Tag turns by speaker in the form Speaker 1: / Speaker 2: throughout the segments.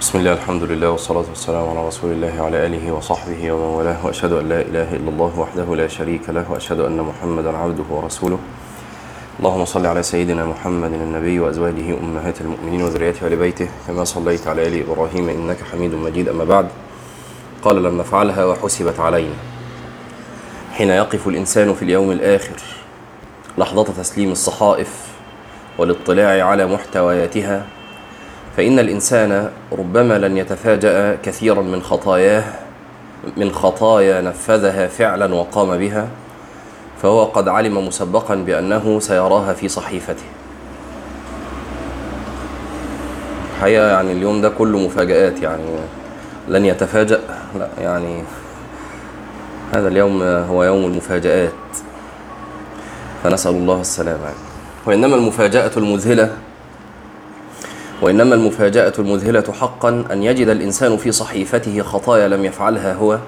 Speaker 1: بسم الله الحمد لله والصلاة والسلام على رسول الله وعلى آله وصحبه ومن والاه وأشهد أن لا إله إلا الله وحده لا شريك له وأشهد أن محمدا عبده ورسوله. اللهم صل على سيدنا محمد النبي وأزواجه أمهات المؤمنين وذريته وآل بيته كما صليت على آل إبراهيم إنك حميد مجيد أما بعد. قال لم نفعلها وحسبت علينا. حين يقف الإنسان في اليوم الآخر لحظة تسليم الصحائف والإطلاع على محتوياتها فإن الإنسان ربما لن يتفاجأ كثيرا من خطاياه من خطايا نفذها فعلا وقام بها فهو قد علم مسبقا بأنه سيراها في صحيفته. الحقيقة يعني اليوم ده كله مفاجآت يعني لن يتفاجأ لا يعني هذا اليوم هو يوم المفاجآت. فنسأل الله السلامة. وإنما المفاجأة المذهلة وإنما المفاجأة المذهلة حقا أن يجد الإنسان في صحيفته خطايا لم يفعلها هو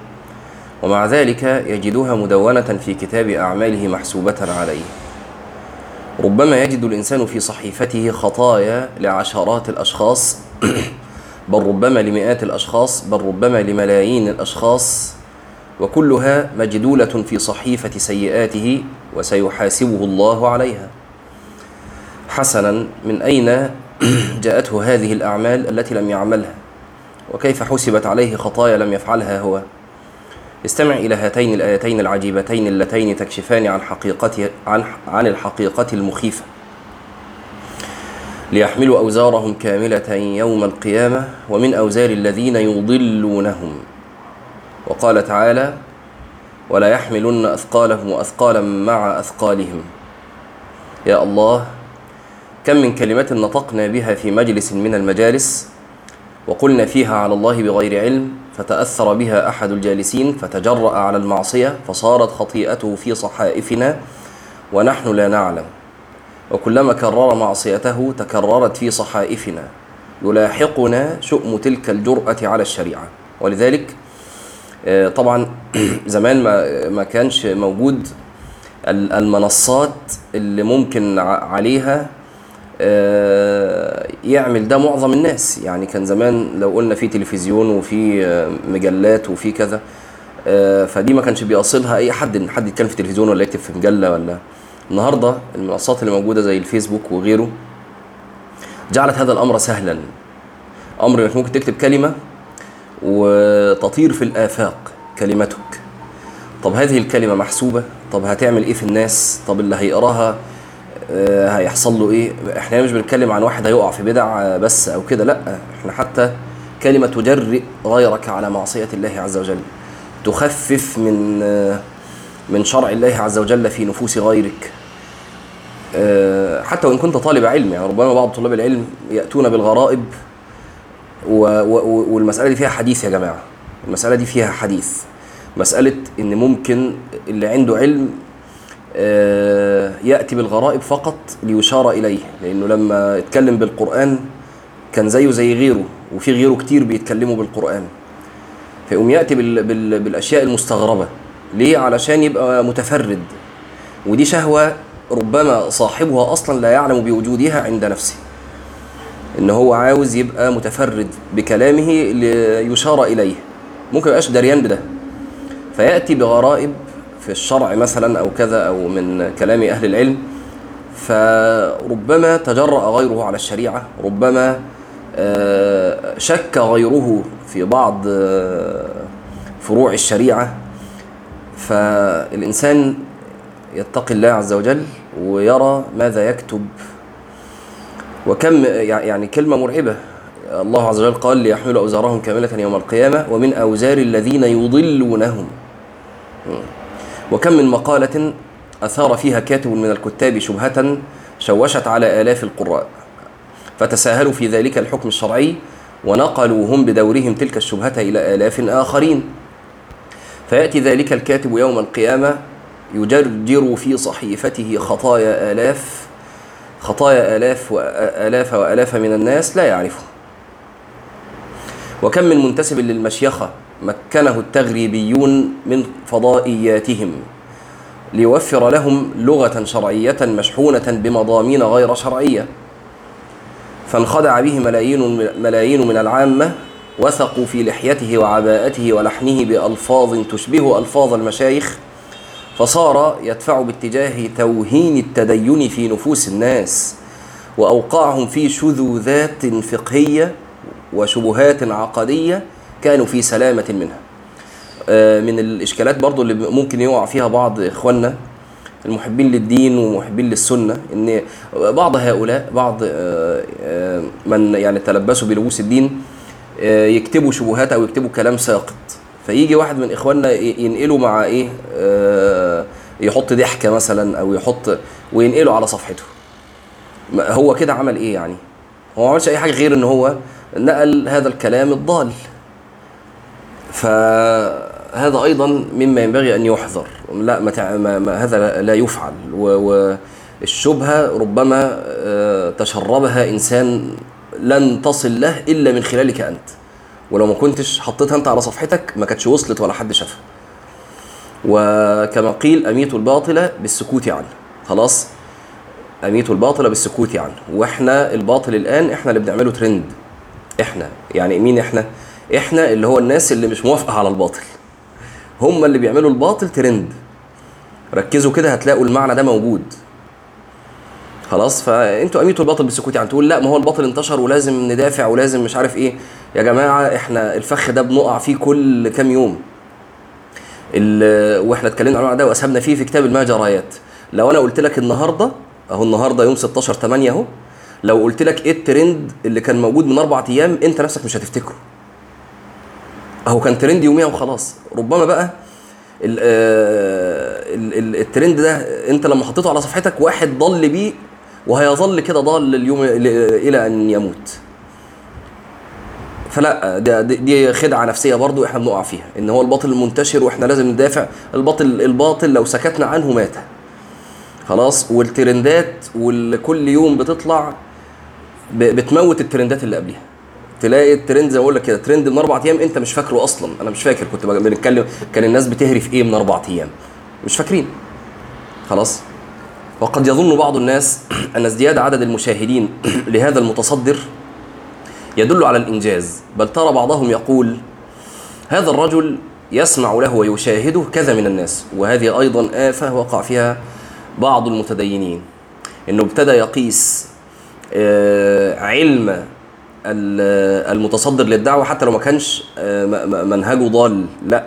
Speaker 1: ومع ذلك يجدها مدونة في كتاب أعماله محسوبة عليه. ربما يجد الإنسان في صحيفته خطايا لعشرات الأشخاص بل ربما لمئات الأشخاص بل ربما لملايين الأشخاص وكلها مجدولة في صحيفة سيئاته وسيحاسبه الله عليها. حسنا من أين جاءته هذه الأعمال التي لم يعملها وكيف حسبت عليه خطايا لم يفعلها هو. استمع إلى هاتين الآيتين العجيبتين اللتين تكشفان عن حقيقة عن عن الحقيقة المخيفة. ليحملوا أوزارهم كاملة يوم القيامة ومن أوزار الذين يضلونهم. وقال تعالى ولا يحملن أثقالهم وأثقالا مع أثقالهم. يا الله كم من كلمة نطقنا بها في مجلس من المجالس وقلنا فيها على الله بغير علم فتأثر بها أحد الجالسين فتجرأ على المعصية فصارت خطيئته في صحائفنا ونحن لا نعلم. وكلما كرر معصيته تكررت في صحائفنا. يلاحقنا شؤم تلك الجرأة على الشريعة. ولذلك طبعا زمان ما ما كانش موجود المنصات اللي ممكن عليها يعمل ده معظم الناس. يعني كان زمان لو قلنا في تلفزيون وفي مجلات وفي كذا فدي ما كانش بيصلها أي حد إن حد يتكلم في تلفزيون ولا يكتب في مجلة ولا. النهارده المنصات اللي موجودة زي الفيسبوك وغيره جعلت هذا الأمر سهلا. أمر إنك ممكن تكتب كلمة وتطير في الآفاق كلمتك. طب هذه الكلمة محسوبة؟ طب هتعمل إيه في الناس؟ طب اللي هيقراها؟ هيحصل له إيه؟ إحنا مش بنتكلم عن واحد هيقع في بدع بس أو كده لأ إحنا حتى كلمة تجرئ غيرك على معصية الله عز وجل. تخفف من من شرع الله عز وجل في نفوس غيرك. حتى وإن كنت طالب علم يعني ربما بعض طلاب العلم يأتون بالغرائب والمسألة دي فيها حديث يا جماعة. المسألة دي فيها حديث. مسألة إن ممكن اللي عنده علم يأتي بالغرائب فقط ليشار إليه لأنه لما اتكلم بالقرآن كان زيه زي غيره وفي غيره كتير بيتكلموا بالقرآن. فيقوم يأتي بال بال بالأشياء المستغربة. ليه؟ علشان يبقى متفرد. ودي شهوة ربما صاحبها أصلا لا يعلم بوجودها عند نفسه. إن هو عاوز يبقى متفرد بكلامه ليشار إليه. ممكن يبقاش دريان بده. فيأتي بغرائب في الشرع مثلا أو كذا أو من كلام أهل العلم فربما تجرأ غيره على الشريعة ربما شك غيره في بعض فروع الشريعة. فالإنسان يتقي الله عز وجل ويرى ماذا يكتب. وكم يعني كلمة مرعبة. الله عز وجل قال ليحملوا أوزارهم كاملة يوم القيامة ومن أوزار الذين يضلونهم. وكم من مقالة أثار فيها كاتب من الكتاب شبهة شوشت على آلاف القراء فتساهلوا في ذلك الحكم الشرعي ونقلوا هم بدورهم تلك الشبهة إلى آلاف آخرين. فيأتي ذلك الكاتب يوم القيامة يجرجر في صحيفته خطايا آلاف خطايا آلاف وآلاف وآلاف من الناس لا يعرفه وكم من منتسب للمشيخة مكنه التغريبيون من فضائياتهم ليوفر لهم لغة شرعية مشحونة بمضامين غير شرعية. فانخدع به ملايين ملايين من العامة وثقوا في لحيته وعباءته ولحنه بألفاظ تشبه ألفاظ المشايخ. فصار يدفع باتجاه توهين التدين في نفوس الناس وأوقعهم في شذوذات فقهية وشبهات عقدية كانوا في سلامة منها. من الإشكالات برضو اللي ممكن يقع فيها بعض إخواننا المحبين للدين ومحبين للسنة إن بعض هؤلاء بعض آه، آه، من يعني تلبسوا بلبوس الدين آه، يكتبوا شبهات أو يكتبوا كلام ساقط. فيجي واحد من إخواننا ي- ينقله مع آه، يحط ضحكة مثلا أو يحط وينقله على صفحته. هو كده عمل إيه يعني؟ هو ما عملش أي حاجة غير إن هو نقل هذا الكلام الضال. فهذا أيضا مما ينبغي أن يحذر. لا ما ما هذا لا يفعل. والشبهه ربما آه، تشربها إنسان لن تصل له إلا من خلالك أنت. ولو ما كنتش حطيتها أنت على صفحتك ما كانتش وصلت ولا حد شافها. وكما قيل أميت الباطل بالسكوت عنه خلاص؟ أميت الباطل بالسكوت عنه وإحنا الباطل الآن إحنا اللي بنعمله ترند إحنا. يعني مين إحنا؟ إحنا اللي هو الناس اللي مش موافقة على الباطل. هم اللي بيعملوا الباطل ترند. ركزوا كده هتلاقوا المعنى ده موجود. خلاص فأنتوا أميتوا الباطل بالسكوت. يعني تقول لا ما هو الباطل انتشر ولازم ندافع ولازم مش عارف إيه. يا جماعة إحنا الفخ ده بنقع فيه كل كام يوم. وإحنا اتكلمنا عن ده وأسهمنا فيه في كتاب المجريات لو أنا قلت لك النهارده أهو النهارده يوم 16 8 أهو لو قلت لك إيه الترند اللي كان موجود من أربع أيام أنت نفسك مش هتفتكره. أهو كان ترند يوميا وخلاص. ربما بقى ال- آه، ال- ال- الترند ده أنت لما حطيته على صفحتك واحد ضل بيه وهيظل كده ضال اليوم إلى أن يموت. فلا دي- خدعة نفسية برضو إحنا بنقع فيها إن هو الباطل منتشر وإحنا لازم ندافع. الباطل الباطل لو سكتنا عنه مات. خلاص والترندات واللي كل يوم بتطلع بتموت الترندات اللي قبلها تلاقي الترند زي ما بقول لك كده ترند من أربع أيام أنت مش فاكره أصلا. أنا مش فاكر كنت بنتكلم كان الناس بتهري في إيه من أربع أيام؟ مش فاكرين. خلاص؟ وقد يظن بعض الناس أن ازدياد عدد المشاهدين لهذا المتصدر يدل على الإنجاز. بل ترى بعضهم يقول هذا الرجل يسمع له ويشاهده كذا من الناس وهذه أيضا آفة وقع فيها بعض المتدينين. إنه ابتدى يقيس آه، علم المتصدر للدعوة حتى لو ما كانش آه، منهجه ضال لا.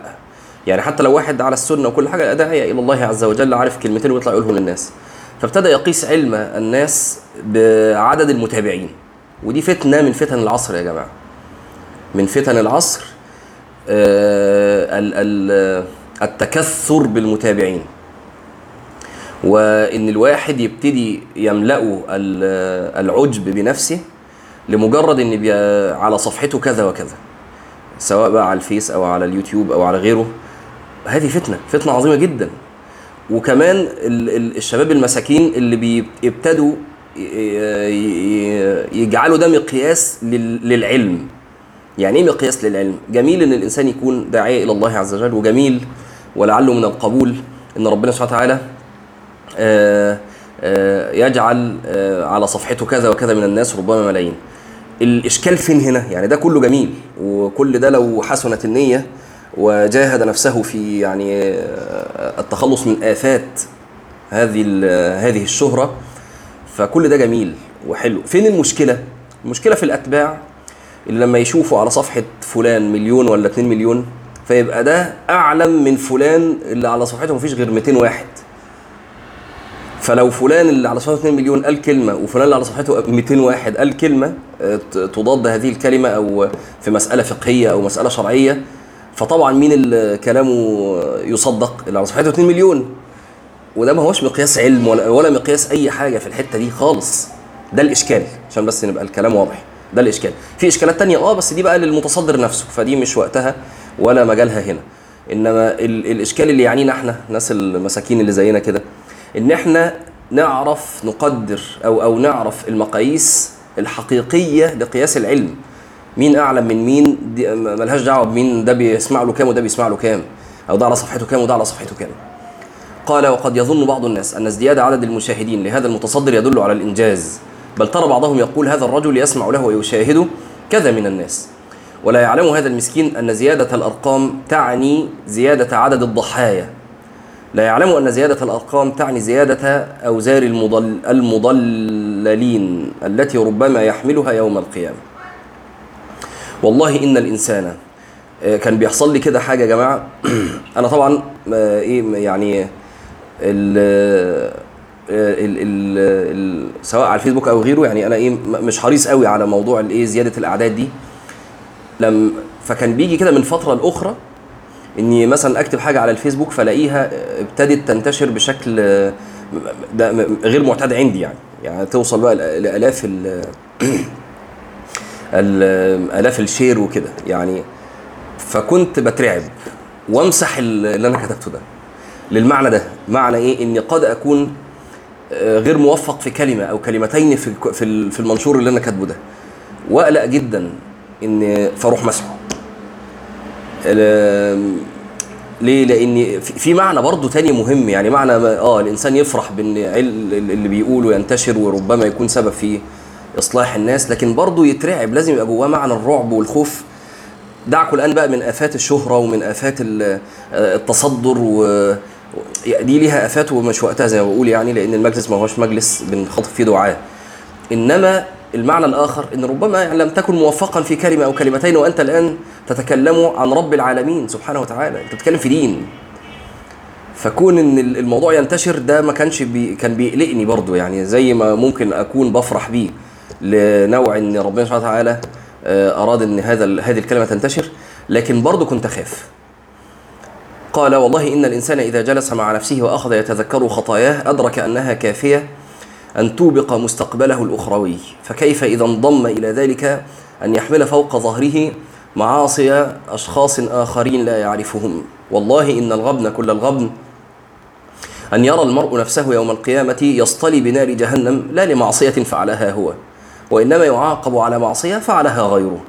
Speaker 1: يعني حتى لو واحد على السنة وكل حاجة داعيه إلى الله عز وجل عارف كلمتين ويطلع يقولهم للناس. فابتدى يقيس علم الناس بعدد المتابعين. ودي فتنة من فتن العصر يا جماعة. من فتن العصر آه، ال- ال- التكثر بالمتابعين. وإن الواحد يبتدي يملأه ال- العجب بنفسه لمجرد إن بي على صفحته كذا وكذا. سواء بقى على الفيس أو على اليوتيوب أو على غيره. هذه فتنة فتنة عظيمة جدا. وكمان ال- ال- الشباب المساكين اللي بيبتدوا يجعلوا ده مقياس لل- للعلم. يعني إيه مقياس للعلم؟ جميل إن الإنسان يكون داعية إلى الله عز وجل وجميل ولعله من القبول إن ربنا سبحانه وتعالى آه، آه، يجعل آه، على صفحته كذا وكذا من الناس ربما ملايين. الإشكال فين هنا؟ يعني ده كله جميل وكل ده لو حسنت النية وجاهد نفسه في يعني آه، التخلص من آفات هذه هذه الشهرة فكل ده جميل وحلو. فين المشكلة؟ المشكلة في الأتباع اللي لما يشوفوا على صفحة فلان مليون ولا 2 مليون فيبقى ده أعلم من فلان اللي على صفحته مفيش غير 200 واحد. فلو فلان اللي على صفحته 2 مليون قال كلمة وفلان اللي على صفحته 200 واحد قال كلمة آه، تضاد هذه الكلمة أو في مسألة فقهية أو مسألة شرعية فطبعا مين اللي كلامه يصدق؟ اللي على صفحته 2 مليون. وده ما هوش مقياس علم ولا, ولا مقياس أي حاجة في الحتة دي خالص. ده الإشكال عشان بس نبقى الكلام واضح. ده الإشكال. في إشكالات تانية آه بس دي بقى للمتصدر نفسه فدي مش وقتها ولا مجالها هنا. إنما ال الإشكال اللي يعنينا إحنا الناس المساكين اللي زينا كده إن إحنا نعرف نقدر أو أو نعرف المقاييس الحقيقية لقياس العلم. مين أعلم من مين؟ دي ملهاش دعوة بمين ده بيسمع له كام وده بيسمع له كام أو ده على صفحته كام وده على صفحته كام. قال وقد يظن بعض الناس أن ازدياد عدد المشاهدين لهذا المتصدر يدل على الإنجاز بل ترى بعضهم يقول هذا الرجل يسمع له ويشاهده كذا من الناس. ولا يعلم هذا المسكين أن زيادة الأرقام تعني زيادة عدد الضحايا. لا يعلم أن زيادة الأرقام تعني زيادة أوزار المضل المضللين التي ربما يحملها يوم القيامة. والله إن الإنسان آه، كان بيحصل لي كده حاجة يا جماعة. أنا طبعا آه، إيه يعني ال ال ال ال سواء على الفيسبوك أو غيره يعني أنا إيه م- مش حريص قوي على موضوع الإيه زيادة الأعداد دي. لم فكان بيجي كده من فترة لأخرى إني مثلا أكتب حاجة على الفيسبوك فلاقيها ابتدت تنتشر بشكل ده غير معتاد عندي يعني. يعني توصل بقى لألاف ال ال- ألاف الشير وكده يعني. فكنت بترعب وامسح ال- اللي أنا كتبته ده للمعنى ده. معنى إيه؟ إني قد أكون آه، غير موفق في كلمة أو كلمتين في في ال- في المنشور اللي أنا كاتبه ده. وأقلق جدا إن فاروح مسحه ليه؟ لأن في- معنى برضه تاني مهم يعني معنى آه الإنسان يفرح بإن اللي بيقوله ينتشر وربما يكون سبب في إصلاح الناس لكن برضه يترعب لازم يبقى جواه معنى الرعب والخوف. دعكوا الآن بقى من آفات الشهرة ومن آفات آه، التصدر و- دي ليها آفات ومش وقتها زي ما بقول يعني لأن المجلس ما هوش مجلس بنخاطب فيه دعاة. إنما المعنى الآخر إن ربما يعني لم تكن موفقا في كلمة أو كلمتين وأنت الآن تتكلم عن رب العالمين سبحانه وتعالى. أنت بتتكلم في دين. فكون إن ال- الموضوع ينتشر ده ما كانش بي كان بيقلقني برضو يعني زي ما ممكن أكون بفرح بيه لنوع إن ربنا سبحانه وتعالى آه، أراد إن هذا هذه الكلمة تنتشر لكن برضو كنت أخاف. قال والله إن الإنسان إذا جلس مع نفسه وأخذ يتذكر خطاياه أدرك أنها كافية أن توبق مستقبله الأخروي. فكيف إذا انضم إلى ذلك أن يحمل فوق ظهره معاصي أشخاص آخرين لا يعرفهم؟ والله إن الغبن كل الغبن. أن يرى المرء نفسه يوم القيامة يصطلي بنار جهنم لا لمعصية فعلها هو وإنما يعاقب على معصية فعلها غيره.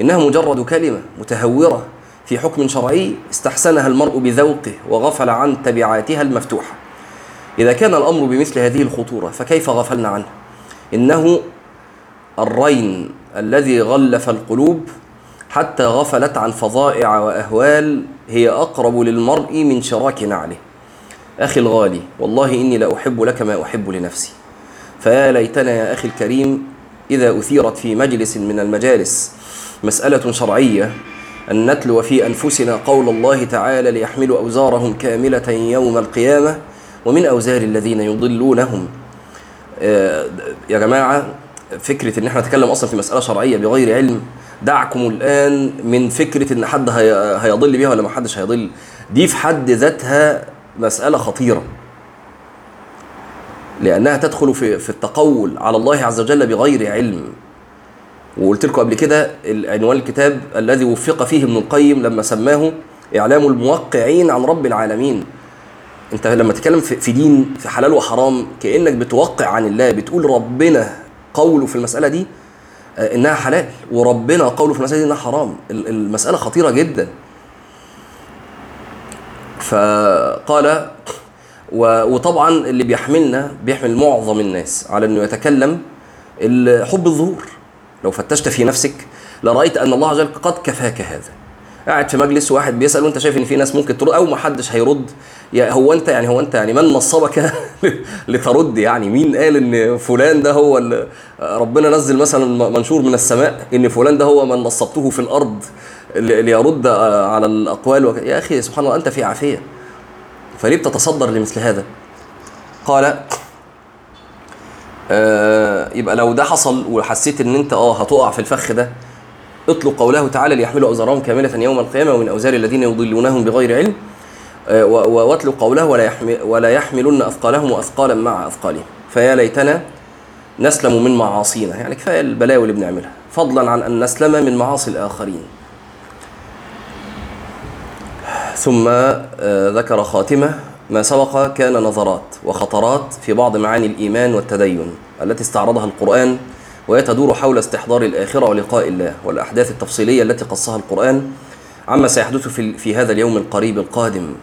Speaker 1: إنها مجرد كلمة متهورة في حكم شرعي استحسنها المرء بذوقه وغفل عن تبعاتها المفتوحة. إذا كان الأمر بمثل هذه الخطورة فكيف غفلنا عنه؟ إنه الرين الذي غلف القلوب حتى غفلت عن فظائع وأهوال هي أقرب للمرء من شراك نعله. أخي الغالي والله إني لأحب لك ما أحب لنفسي. فيا ليتنا يا أخي الكريم إذا أثيرت في مجلس من المجالس مسألة شرعية أن نتلو في أنفسنا قول الله تعالى ليحملوا أوزارهم كاملة يوم القيامة ومن أوزار الذين يضلونهم. آه، يا جماعة فكرة إن إحنا نتكلم أصلا في مسألة شرعية بغير علم دعكم الآن من فكرة إن حد هي- هيضل بيها ولا ما حدش هيضل. دي في حد ذاتها مسألة خطيرة. لأنها تدخل في في التقول على الله عز وجل بغير علم. وقلت لكم قبل كده عنوان الكتاب الذي وفق فيه ابن القيم لما سماه إعلام الموقعين عن رب العالمين. انت لما تتكلم في دين في حلال وحرام كأنك بتوقع عن الله بتقول ربنا قوله في المسألة دي آه، إنها حلال وربنا قوله في المسألة دي إنها حرام. ال- المسألة خطيرة جدا. فقال وطبعا اللي بيحملنا بيحمل معظم الناس على إنه يتكلم حب الظهور. لو فتشت في نفسك لرأيت أن الله عز وجل قد كفاك هذا. قاعد في مجلس واحد بيسأل وأنت شايف إن في ناس ممكن ترد أو ما حدش هيرد. هو انت يعني هو انت يعني من نصبك لترد يعني؟ مين قال إن فلان ده هو اللي ربنا نزل مثلا منشور من السماء إن فلان ده هو من نصبته في الأرض ليرد على الأقوال وك... يا أخي سبحان الله أنت في عافية. فليه بتتصدر لمثل هذا؟ قال آه يبقى لو ده حصل وحسيت إن أنت آه هتقع في الفخ ده اطلق قوله تعالى ليحملوا أوزارهم كاملة يوم القيامة ومن أوزار الذين يضلونهم بغير علم. آه، واتلو قوله ولا يحمل ولا يحملن أثقالهم وأثقالا مع أثقالهم. فيا ليتنا نسلم من معاصينا. يعني كفاية البلاوي اللي بنعملها. فضلا عن أن نسلم من معاصي الآخرين. ثم آه، ذكر خاتمة. ما سبق كان نظرات وخطرات في بعض معاني الإيمان والتدين التي استعرضها القرآن وهي تدور حول استحضار الآخرة ولقاء الله والأحداث التفصيلية التي قصها القرآن. عما سيحدث في, في هذا اليوم القريب القادم.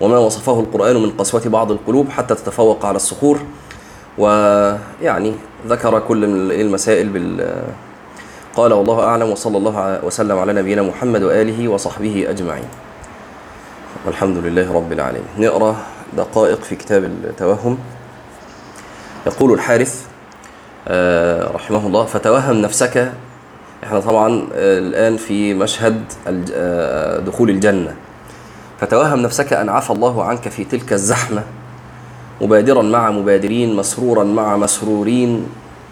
Speaker 1: وما وصفه القرآن من قسوة بعض القلوب حتى تتفوق على الصخور. ويعني ذكر كل المسائل بال قال والله أعلم وصلى الله وسلم على نبينا محمد وآله وصحبه أجمعين. والحمد لله رب العالمين. نقرأ دقائق في كتاب التوهم. يقول الحارث آه، رحمه الله فتوهم نفسك. إحنا طبعا آه، الآن في مشهد آه، دخول الجنة. فتوهم نفسك أن عفى الله عنك في تلك الزحمة مبادرا مع مبادرين مسرورا مع مسرورين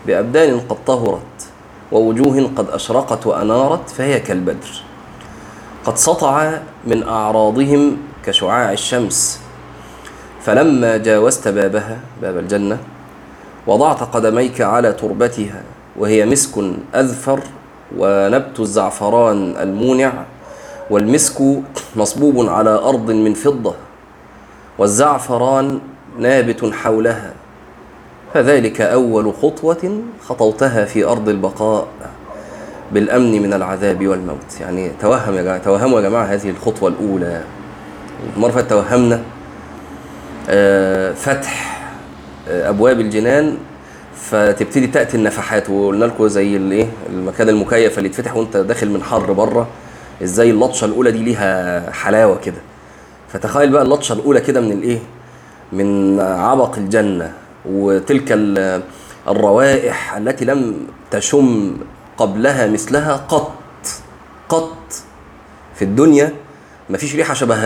Speaker 1: بأبدان قد طهرت ووجوه قد أشرقت وأنارت فهي كالبدر. قد سطع من أعراضهم كشعاع الشمس فلما جاوزت بابها باب الجنة وضعت قدميك على تربتها وهي مسك أذفر ونبت الزعفران المونع والمسك مصبوب على أرض من فضة والزعفران نابت حولها فذلك أول خطوة خطوتها في أرض البقاء بالأمن من العذاب والموت. يعني توهم يا جماعة توهموا يا جماعة هذه الخطوة الأولى. مرة فاتت توهمنا آه، فتح آه، أبواب الجنان فتبتدي تأتي النفحات وقلنا لكم زي الايه المكان المكيف اللي يتفتح وأنت داخل من حر بره. إزاي اللطشة الأولى دي ليها حلاوة كده. فتخيل بقى اللطشة الأولى كده من الإيه؟ من عبق الجنة وتلك ال- الروائح التي لم تشم قبلها مثلها قط قط في الدنيا. مفيش ريحة شبه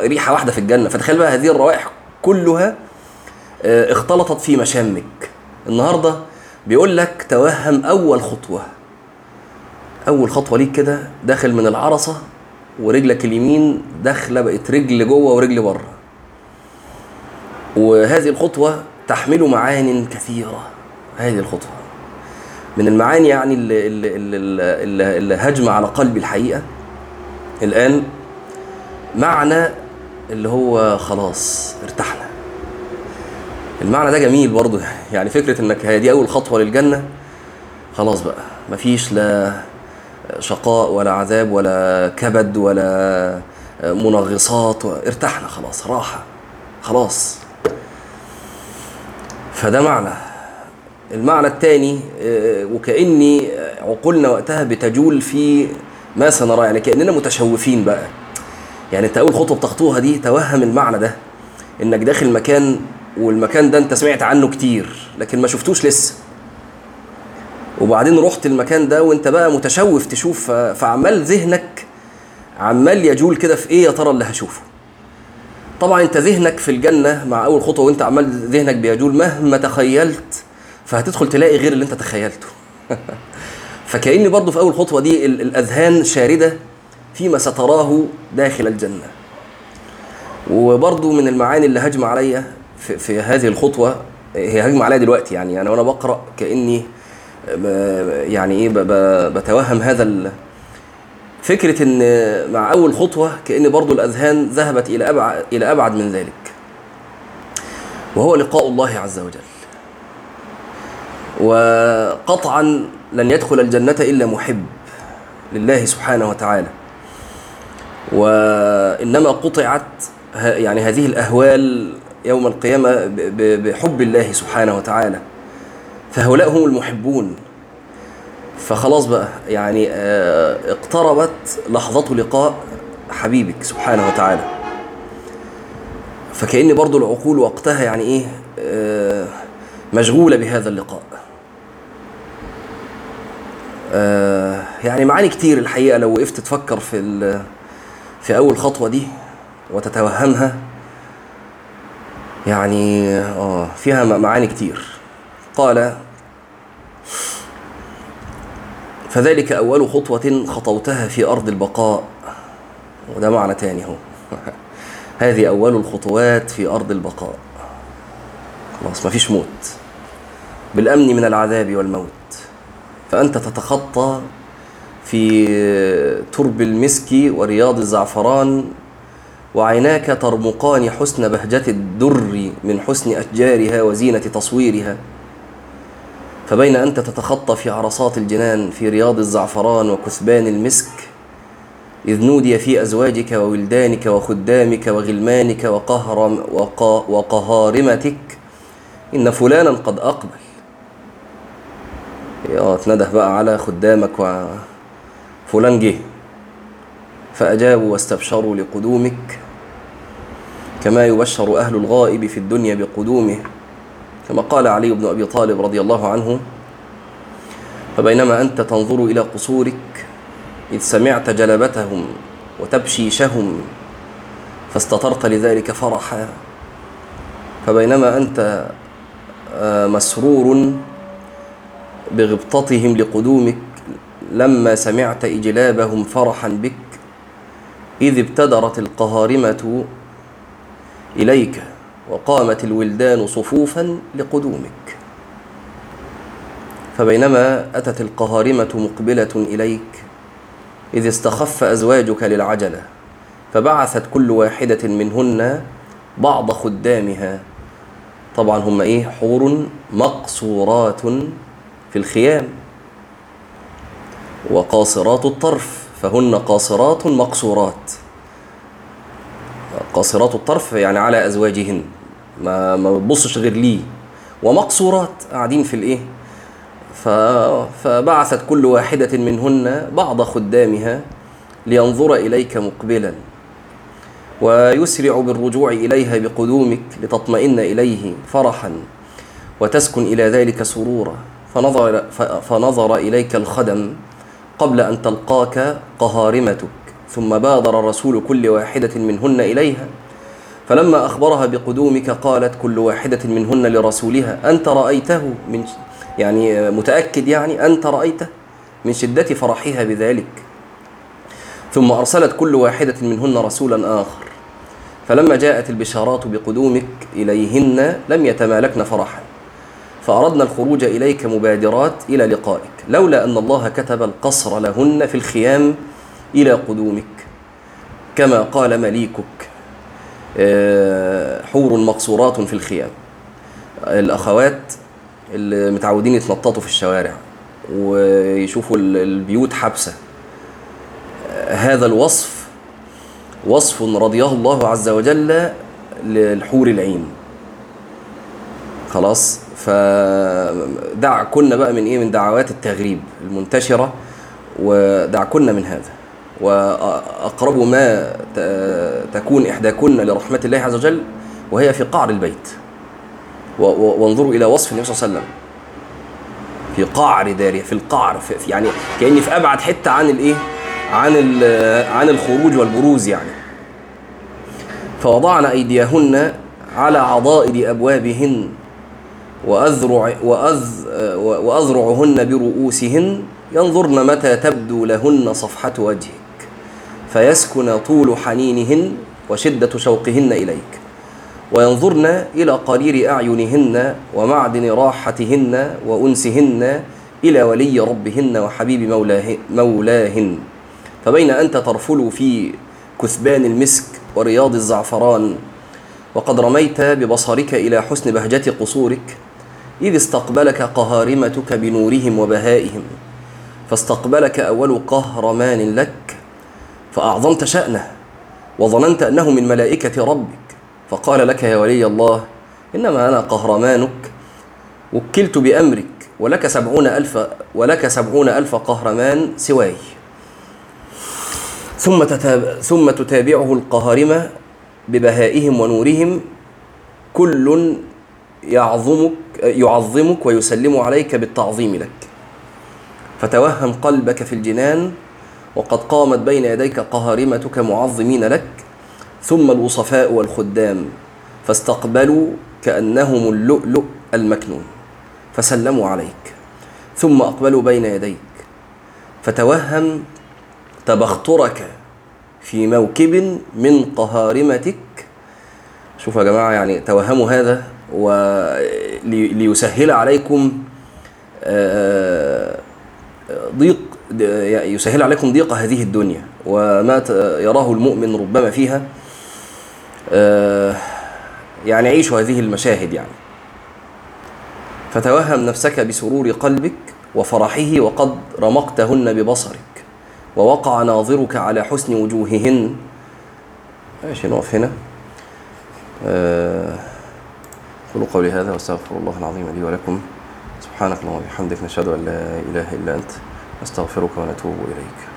Speaker 1: ريحة واحدة في الجنة. فتخيل بقى هذه الروائح كلها آه، اختلطت في مشامك. النهارده بيقول لك توهم أول خطوة. أول خطوة ليك كده داخل من العرصة ورجلك اليمين داخلة بقت رجل جوه ورجل بره. وهذه الخطوة تحمل معان كثيرة. هذه الخطوة من المعاني يعني اللي, اللي, اللي, اللي, هجم على قلبي الحقيقة. الآن معنى اللي هو خلاص ارتحنا. المعنى ده جميل برضه يعني فكرة إنك هي دي أول خطوة للجنة. خلاص بقى مفيش لا شقاء ولا عذاب ولا كبد ولا منغصات. ارتحنا خلاص راحة خلاص. فده معنى. المعنى الثاني وكأني عقولنا وقتها بتجول في ما سنراه يعني كأننا متشوفين بقى. يعني أنت أول خطوة بتخطوها دي توهم المعنى ده إنك داخل مكان والمكان ده أنت سمعت عنه كتير لكن ما شفتوش لسه. وبعدين رحت المكان ده وانت بقى متشوف تشوف فعمال ذهنك عمال يجول كده في إيه يا ترى اللي هشوفه؟ طبعا أنت ذهنك في الجنة مع أول خطوة وأنت عمال ذهنك بيجول مهما تخيلت فهتدخل تلاقي غير اللي أنت تخيلته. فكأن برضه في أول خطوة دي ال- الأذهان شاردة فيما ستراه داخل الجنة. وبرضه من المعاني اللي هجم عليا في, في هذه الخطوة هي هجم عليا دلوقتي يعني أنا وأنا بقرأ كأني ب- يعني إيه بتوهم هذا فكرة إن مع أول خطوة كأن برضه الأذهان ذهبت إلى ابعد إلى أبعد من ذلك. وهو لقاء الله عز وجل. وقطعا لن يدخل الجنة إلا محب لله سبحانه وتعالى. وإنما قطعت يعني هذه الأهوال يوم القيامة بحب الله سبحانه وتعالى. فهؤلاء هم المحبون. فخلاص بقى يعني آه، اقتربت لحظة لقاء حبيبك سبحانه وتعالى. فكأن برضو العقول وقتها يعني إيه آه، مشغولة بهذا اللقاء. آه، يعني معاني كتير الحقيقة لو وقفت تفكر في في أول خطوة دي وتتوهمها يعني آه فيها معاني كتير. قال فذلك أول خطوة خطوتها في أرض البقاء. وده معنى تاني هو هذه أول الخطوات في أرض البقاء. خلاص مفيش موت. بالأمن من العذاب والموت. فأنت تتخطى في ترب المسك ورياض الزعفران وعيناك ترمقان حسن بهجة الدر من حسن أشجارها وزينة تصويرها. فبين أنت تتخطى في عرصات الجنان في رياض الزعفران وكثبان المسك إذ نودي في أزواجك وولدانك وخدامك وغلمانك وقهر وق وقهارمتك إن فلانا قد أقبل. آه تنده بقى على خدامك وفلان جه فأجابوا واستبشروا لقدومك كما يبشر أهل الغائب في الدنيا بقدومه. كما قال علي بن أبي طالب رضي الله عنه فبينما أنت تنظر إلى قصورك إذ سمعت جلبتهم وتبشيشهم فاستطرت لذلك فرحا. فبينما أنت آه، مسرور بغبطتهم لقدومك لما سمعت إجلابهم فرحا بك إذ ابتدرت القهارمة إليك. وقامت الولدان صفوفا لقدومك. فبينما أتت القهارمة مقبلة إليك إذ استخف أزواجك للعجلة فبعثت كل واحدة منهن بعض خدامها. طبعا هم إيه؟ حور مقصورات في الخيام. وقاصرات الطرف فهن قاصرات مقصورات. قاصرات الطرف يعني على أزواجهن. ما ما بتبصش غير ليه ومقصورات قاعدين في الإيه؟ فبعثت كل واحدة منهن بعض خدامها لينظر إليك مقبلا. ويسرع بالرجوع إليها بقدومك لتطمئن إليه فرحا. وتسكن إلى ذلك سرورا. فنظر, فنظر إليك الخدم قبل أن تلقاك قهارمتك. ثم بادر رسول كل واحدة منهن إليها فلما أخبرها بقدومك قالت كل واحدة منهن لرسولها أنت رأيته من يعني متأكد يعني أنت رأيته من شدة فرحها بذلك. ثم أرسلت كل واحدة منهن رسولا آخر. فلما جاءت البشارات بقدومك إليهن لم يتمالكن فرحا. فأردنا الخروج إليك مبادرات إلى لقائك لولا أن الله كتب القصر لهن في الخيام إلى قدومك كما قال مليكك آه، حور مقصورات في الخيام. الأخوات اللي متعودين يتنططوا في الشوارع ويشوفوا البيوت حبسة. هذا الوصف وصف رضيه الله عز وجل للحور العين. خلاص؟ فدع كنا بقى من إيه؟ من دعوات التغريب المنتشرة ودع كنا من هذا. وأقرب ما تكون إحداكن لرحمة الله عز وجل وهي في قعر البيت. وانظروا إلى وصف النبي صلى الله عليه وسلم. في قعر دارها في القعر في يعني كأني في أبعد حتة عن الايه عن عن الخروج والبروز يعني. فوضعنا أيديهن على عضائد أبوابهن وأذرع وأذ وأذرعهن برؤوسهن. ينظرن متى تبدو لهن صفحة وجهك فيسكن طول حنينهن وشدة شوقهن إليك وينظرن إلى قرير أعينهن ومعدن راحتهن وأنسهن إلى ولي ربهن وحبيب مولاه مولاهن. فبين أنت ترفل في كثبان المسك ورياض الزعفران وقد رميت ببصرك إلى حسن بهجة قصورك إذ استقبلك قهارمتك بنورهم وبهائهم فاستقبلك أول قهرمان لك فأعظمت شأنه وظننت أنه من ملائكة ربك. فقال لك يا ولي الله إنما أنا قهرمانك. وكلت بأمرك ولك سبعون ألف ولك سبعون ألف قهرمان سواي. ثم تتابع ثم تتابعه القهارمة ببهائهم ونورهم. كل يعظمك يعظمك ويسلم عليك بالتعظيم لك. فتوهم قلبك في الجنان وقد قامت بين يديك قهارمتك معظمين لك ثم الوصفاء والخدام فاستقبلوا كأنهم اللؤلؤ المكنون فسلموا عليك ثم أقبلوا بين يديك فتوهم تبخترك في موكب من قهارمتك. شوفوا يا جماعة يعني توهموا هذا وليسهل عليكم آه، ضيق يسهل عليكم ضيق هذه الدنيا وما يراه المؤمن ربما فيها آه، يعني عيشوا هذه المشاهد يعني. فتوهم نفسك بسرور قلبك وفرحه وقد رمقتهن ببصرك ووقع ناظرك على حسن وجوههن. ماشي نقف هنا؟ أه قولوا قولي هذا واستغفر الله العظيم لي ولكم. سبحانك اللهم وبحمدك نشهد أن لا إله إلا أنت. نستغفرك ونتوب إليك.